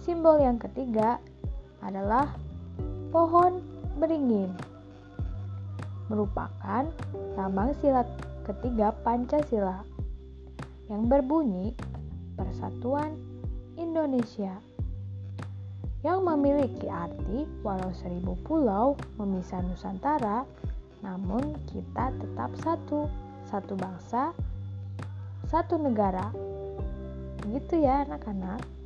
Simbol yang ketiga adalah pohon beringin. Merupakan lambang sila ketiga Pancasila yang berbunyi Persatuan Indonesia yang memiliki arti walau seribu pulau memisah Nusantara, namun kita tetap satu, satu bangsa, satu negara. Begitu ya anak-anak.